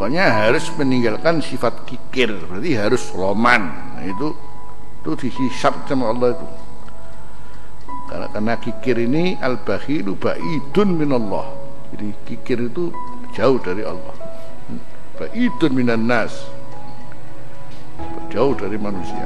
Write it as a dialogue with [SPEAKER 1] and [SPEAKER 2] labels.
[SPEAKER 1] pokoknya harus meninggalkan sifat kikir berarti harus roman. Nah, itu itu dihisap sama Allah itu. Karena, karena kikir ini al bakhilu ba'idun minallah. Jadi kikir itu jauh dari Allah. Hmm. Ba'idun minan nas. Jauh dari manusia.